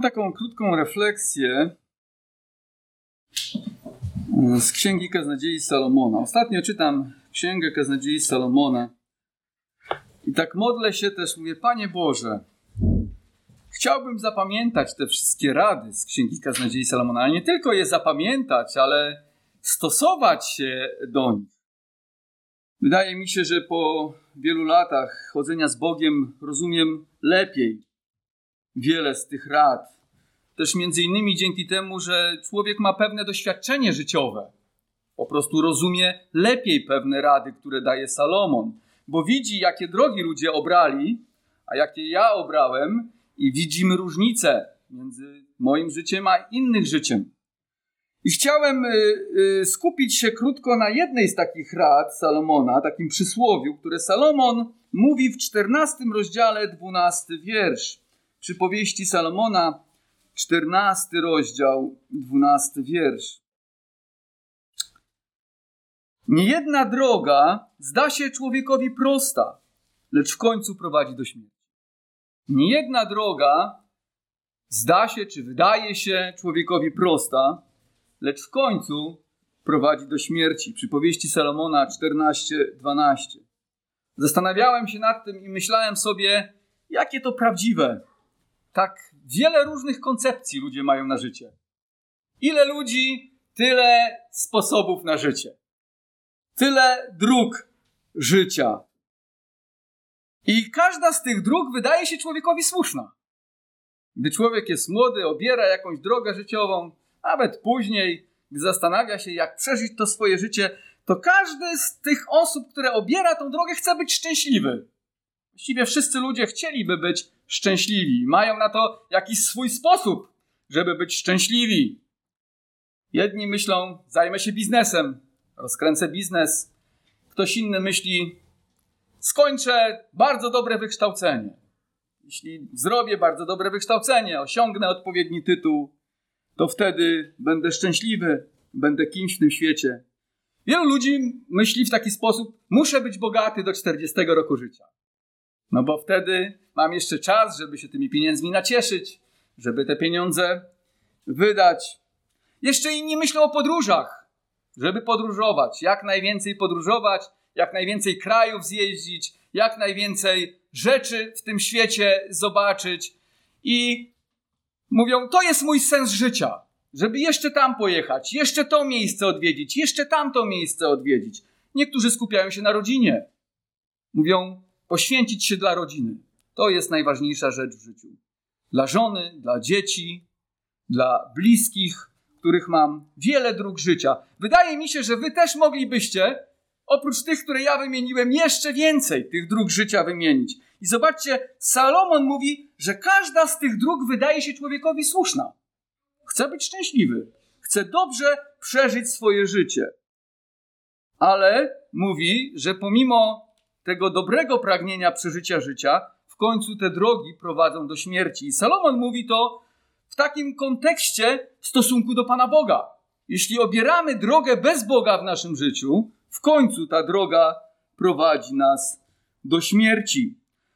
Mam taką krótką refleksję z Księgi Kaznodziei Salomona. Ostatnio czytam Księgę Kaznodziei Salomona i tak modlę się też, mówię, Panie Boże, chciałbym zapamiętać te wszystkie rady z Księgi Kaznodziei Salomona, ale nie tylko je zapamiętać, ale stosować się do nich. Wydaje mi się, że po wielu latach chodzenia z Bogiem rozumiem lepiej wiele z tych rad. Też między innymi dzięki temu, że człowiek ma pewne doświadczenie życiowe. Po prostu rozumie lepiej pewne rady, które daje Salomon, bo widzi, jakie drogi ludzie obrali, a jakie ja obrałem, i widzimy różnicę między moim życiem a innych życiem. I chciałem y, y, skupić się krótko na jednej z takich rad Salomona, takim przysłowiu, które Salomon mówi w 14 rozdziale, 12 wiersz. Przypowieści Salomona, 14 rozdział, 12 wiersz. Niejedna droga zda się człowiekowi prosta, lecz w końcu prowadzi do śmierci. Niejedna droga zda się, czy wydaje się człowiekowi prosta, lecz w końcu prowadzi do śmierci. Przypowieści Salomona 14:12. Zastanawiałem się nad tym i myślałem sobie, jakie to prawdziwe. Tak wiele różnych koncepcji ludzie mają na życie. Ile ludzi, tyle sposobów na życie. Tyle dróg życia. I każda z tych dróg wydaje się człowiekowi słuszna. Gdy człowiek jest młody, obiera jakąś drogę życiową, nawet później, gdy zastanawia się, jak przeżyć to swoje życie, to każdy z tych osób, które obiera tą drogę, chce być szczęśliwy. Właściwie wszyscy ludzie chcieliby być szczęśliwi. Mają na to jakiś swój sposób, żeby być szczęśliwi. Jedni myślą, zajmę się biznesem, rozkręcę biznes. Ktoś inny myśli, skończę bardzo dobre wykształcenie. Jeśli zrobię bardzo dobre wykształcenie, osiągnę odpowiedni tytuł, to wtedy będę szczęśliwy, będę kimś w tym świecie. Wielu ludzi myśli w taki sposób: muszę być bogaty do 40 roku życia. No bo wtedy mam jeszcze czas, żeby się tymi pieniędzmi nacieszyć, żeby te pieniądze wydać. Jeszcze inni myślą o podróżach, żeby podróżować, jak najwięcej podróżować, jak najwięcej krajów zjeździć, jak najwięcej rzeczy w tym świecie zobaczyć. I mówią: To jest mój sens życia, żeby jeszcze tam pojechać, jeszcze to miejsce odwiedzić, jeszcze tamto miejsce odwiedzić. Niektórzy skupiają się na rodzinie. Mówią: Poświęcić się dla rodziny. To jest najważniejsza rzecz w życiu. Dla żony, dla dzieci, dla bliskich, których mam wiele dróg życia. Wydaje mi się, że wy też moglibyście, oprócz tych, które ja wymieniłem, jeszcze więcej tych dróg życia wymienić. I zobaczcie, Salomon mówi, że każda z tych dróg wydaje się człowiekowi słuszna. Chce być szczęśliwy, chce dobrze przeżyć swoje życie. Ale mówi, że pomimo tego dobrego pragnienia przeżycia życia, w końcu te drogi prowadzą do śmierci. I Salomon mówi to w takim kontekście w stosunku do Pana Boga. Jeśli obieramy drogę bez Boga w naszym życiu, w końcu ta droga prowadzi nas do śmierci.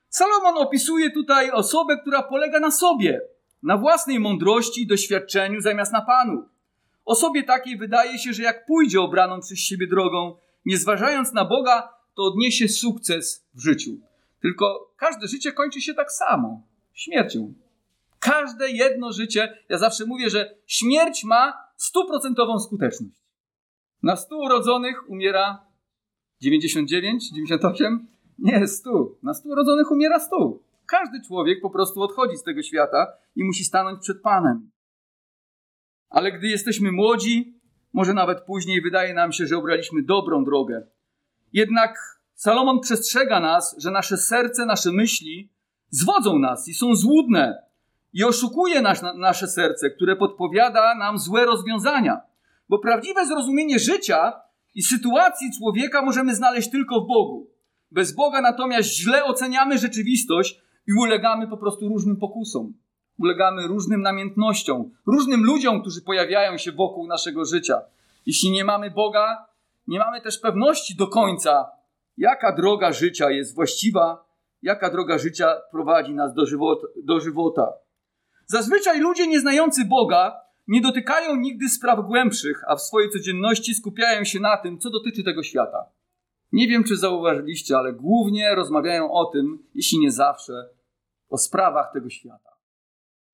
Salomon opisuje tutaj osobę, która polega na sobie, na własnej mądrości i doświadczeniu zamiast na Panu. Osobie takiej wydaje się, że jak pójdzie obraną przez siebie drogą, nie zważając na Boga, to odniesie sukces w życiu. Tylko każde życie kończy się tak samo śmiercią. Każde jedno życie, ja zawsze mówię, że śmierć ma stuprocentową skuteczność. Na 100 urodzonych umiera 99, 98? Nie, 100. Na 100 urodzonych umiera 100. Każdy człowiek po prostu odchodzi z tego świata i musi stanąć przed Panem. Ale gdy jesteśmy młodzi, może nawet później wydaje nam się, że obraliśmy dobrą drogę. Jednak Salomon przestrzega nas, że nasze serce, nasze myśli zwodzą nas i są złudne i oszukuje nas, nasze serce, które podpowiada nam złe rozwiązania. Bo prawdziwe zrozumienie życia i sytuacji człowieka możemy znaleźć tylko w Bogu. Bez Boga natomiast źle oceniamy rzeczywistość i ulegamy po prostu różnym pokusom. Ulegamy różnym namiętnościom, różnym ludziom, którzy pojawiają się wokół naszego życia. Jeśli nie mamy Boga, nie mamy też pewności do końca, jaka droga życia jest właściwa, jaka droga życia prowadzi nas do żywota. Do żywota. Zazwyczaj ludzie nieznający Boga nie dotykają nigdy spraw głębszych, a w swojej codzienności skupiają się na tym, co dotyczy tego świata. Nie wiem, czy zauważyliście, ale głównie rozmawiają o tym, jeśli nie zawsze, o sprawach tego świata.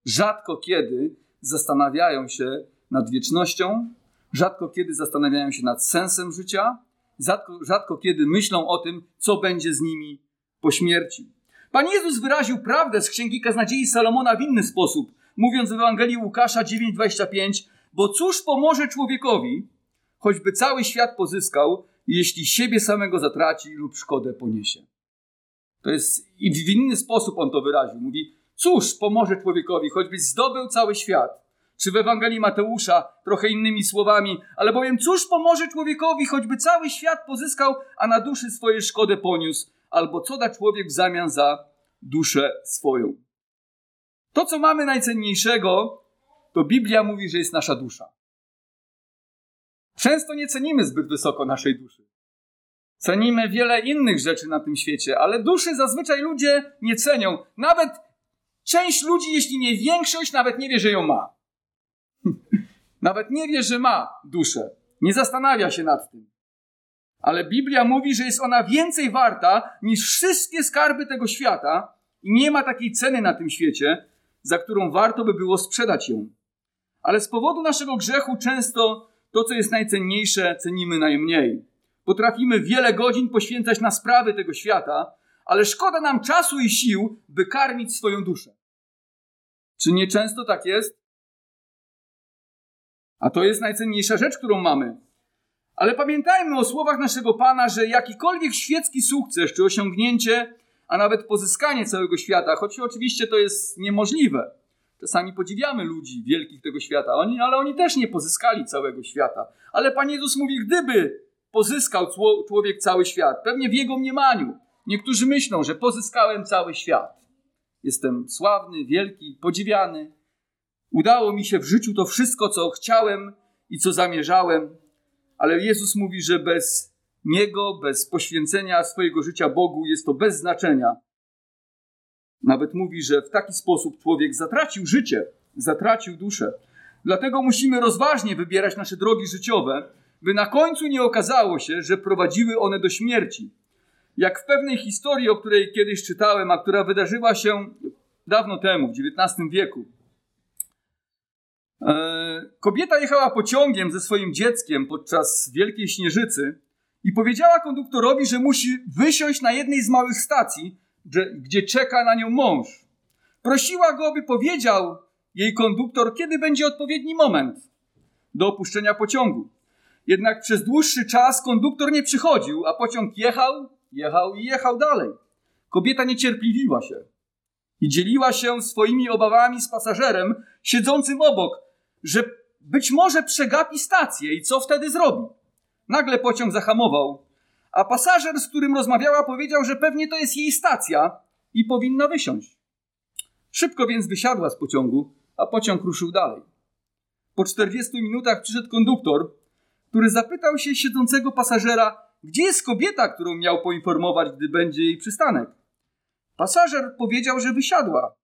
Rzadko kiedy zastanawiają się nad wiecznością, rzadko kiedy zastanawiają się nad sensem życia, rzadko, rzadko kiedy myślą o tym, co będzie z nimi po śmierci. Pan Jezus wyraził prawdę z księgi Kaznadziei Salomona w inny sposób, mówiąc w Ewangelii Łukasza 9:25, bo cóż pomoże człowiekowi, choćby cały świat pozyskał, jeśli siebie samego zatraci lub szkodę poniesie. To jest i w inny sposób on to wyraził. Mówi, cóż pomoże człowiekowi, choćby zdobył cały świat. Czy w Ewangelii Mateusza trochę innymi słowami, ale bowiem cóż pomoże człowiekowi, choćby cały świat pozyskał, a na duszy swoje szkodę poniósł, albo co da człowiek w zamian za duszę swoją. To, co mamy najcenniejszego, to Biblia mówi, że jest nasza dusza. Często nie cenimy zbyt wysoko naszej duszy. Cenimy wiele innych rzeczy na tym świecie, ale duszy zazwyczaj ludzie nie cenią. Nawet część ludzi, jeśli nie większość, nawet nie wie, że ją ma. nawet nie wie, że ma duszę. Nie zastanawia się nad tym. Ale Biblia mówi, że jest ona więcej warta niż wszystkie skarby tego świata i nie ma takiej ceny na tym świecie, za którą warto by było sprzedać ją. Ale z powodu naszego grzechu często to, co jest najcenniejsze, cenimy najmniej. Potrafimy wiele godzin poświęcać na sprawy tego świata, ale szkoda nam czasu i sił, by karmić swoją duszę. Czy nie często tak jest? A to jest najcenniejsza rzecz, którą mamy. Ale pamiętajmy o słowach naszego Pana, że jakikolwiek świecki sukces czy osiągnięcie, a nawet pozyskanie całego świata, choć oczywiście to jest niemożliwe. Czasami podziwiamy ludzi wielkich tego świata, oni, ale oni też nie pozyskali całego świata. Ale Pan Jezus mówi, gdyby pozyskał człowiek cały świat, pewnie w jego mniemaniu. Niektórzy myślą, że pozyskałem cały świat. Jestem sławny, wielki, podziwiany. Udało mi się w życiu to wszystko, co chciałem i co zamierzałem, ale Jezus mówi, że bez Niego, bez poświęcenia swojego życia Bogu jest to bez znaczenia. Nawet mówi, że w taki sposób człowiek zatracił życie, zatracił duszę. Dlatego musimy rozważnie wybierać nasze drogi życiowe, by na końcu nie okazało się, że prowadziły one do śmierci. Jak w pewnej historii, o której kiedyś czytałem, a która wydarzyła się dawno temu, w XIX wieku. Kobieta jechała pociągiem ze swoim dzieckiem podczas Wielkiej Śnieżycy i powiedziała konduktorowi, że musi wysiąść na jednej z małych stacji, gdzie czeka na nią mąż. Prosiła go, by powiedział jej konduktor, kiedy będzie odpowiedni moment do opuszczenia pociągu. Jednak przez dłuższy czas konduktor nie przychodził, a pociąg jechał, jechał i jechał dalej. Kobieta niecierpliwiła się i dzieliła się swoimi obawami z pasażerem siedzącym obok, że być może przegapi stację i co wtedy zrobi. Nagle pociąg zahamował, a pasażer, z którym rozmawiała, powiedział, że pewnie to jest jej stacja i powinna wysiąść. Szybko więc wysiadła z pociągu, a pociąg ruszył dalej. Po 40 minutach przyszedł konduktor, który zapytał się siedzącego pasażera, gdzie jest kobieta, którą miał poinformować, gdy będzie jej przystanek. Pasażer powiedział, że wysiadła.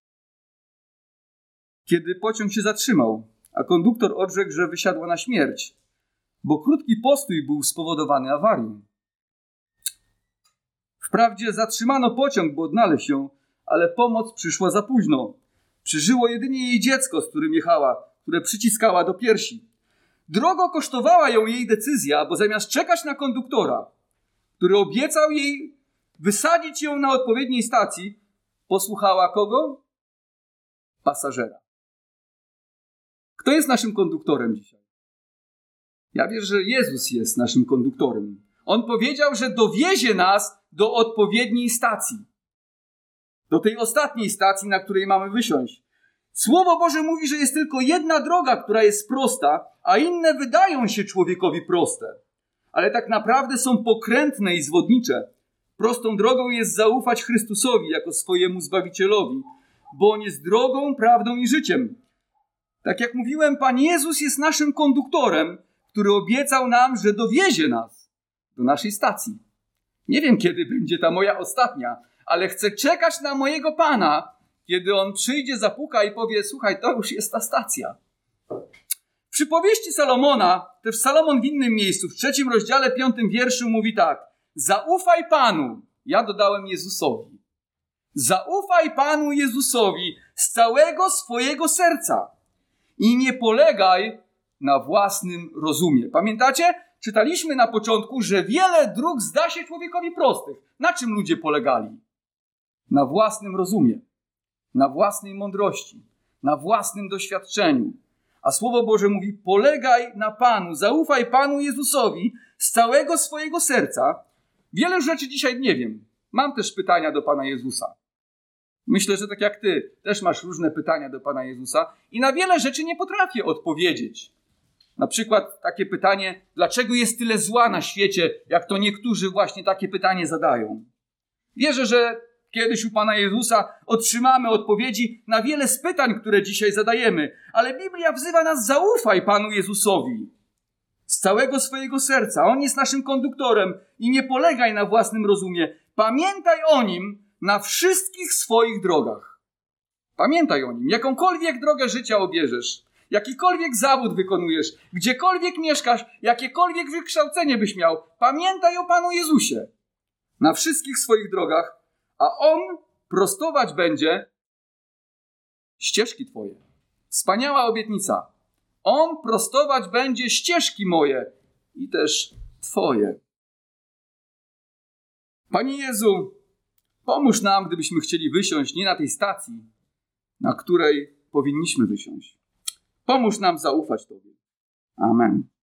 Kiedy pociąg się zatrzymał, a konduktor odrzekł, że wysiadła na śmierć, bo krótki postój był spowodowany awarią. Wprawdzie zatrzymano pociąg, by odnaleźć ją, ale pomoc przyszła za późno. Przeżyło jedynie jej dziecko, z którym jechała, które przyciskała do piersi. Drogo kosztowała ją jej decyzja, bo zamiast czekać na konduktora, który obiecał jej wysadzić ją na odpowiedniej stacji, posłuchała kogo? Pasażera. Kto jest naszym konduktorem dzisiaj? Ja wierzę, że Jezus jest naszym konduktorem. On powiedział, że dowiezie nas do odpowiedniej stacji. Do tej ostatniej stacji, na której mamy wysiąść. Słowo Boże mówi, że jest tylko jedna droga, która jest prosta, a inne wydają się człowiekowi proste. Ale tak naprawdę są pokrętne i zwodnicze. Prostą drogą jest zaufać Chrystusowi jako swojemu Zbawicielowi, bo On jest drogą, prawdą i życiem. Tak jak mówiłem, Pan Jezus jest naszym konduktorem, który obiecał nam, że dowiezie nas do naszej stacji. Nie wiem, kiedy będzie ta moja ostatnia, ale chcę czekać na mojego Pana kiedy on przyjdzie, zapuka i powie: Słuchaj, to już jest ta stacja. W przypowieści Salomona, też Salomon w innym miejscu, w trzecim rozdziale, piątym wierszu mówi tak: Zaufaj Panu. Ja dodałem Jezusowi. Zaufaj Panu Jezusowi z całego swojego serca i nie polegaj na własnym rozumie. Pamiętacie? Czytaliśmy na początku, że wiele dróg zda się człowiekowi prostych. Na czym ludzie polegali? Na własnym rozumie, na własnej mądrości, na własnym doświadczeniu. A Słowo Boże mówi: polegaj na Panu, zaufaj Panu Jezusowi z całego swojego serca. Wiele rzeczy dzisiaj nie wiem. Mam też pytania do Pana Jezusa. Myślę, że tak jak ty, też masz różne pytania do Pana Jezusa i na wiele rzeczy nie potrafię odpowiedzieć. Na przykład takie pytanie, dlaczego jest tyle zła na świecie, jak to niektórzy właśnie takie pytanie zadają. Wierzę, że kiedyś u Pana Jezusa otrzymamy odpowiedzi na wiele z pytań, które dzisiaj zadajemy, ale Biblia wzywa nas zaufaj Panu Jezusowi. Z całego swojego serca. On jest naszym konduktorem i nie polegaj na własnym rozumie. Pamiętaj o Nim na wszystkich swoich drogach. Pamiętaj o Nim. Jakąkolwiek drogę życia obierzesz, jakikolwiek zawód wykonujesz, gdziekolwiek mieszkasz, jakiekolwiek wykształcenie byś miał, pamiętaj o Panu Jezusie na wszystkich swoich drogach, a On prostować będzie ścieżki Twoje. Wspaniała obietnica. On prostować będzie ścieżki moje i też Twoje. Panie Jezu, pomóż nam, gdybyśmy chcieli wysiąść nie na tej stacji, na której powinniśmy wysiąść. Pomóż nam zaufać Tobie. Amen.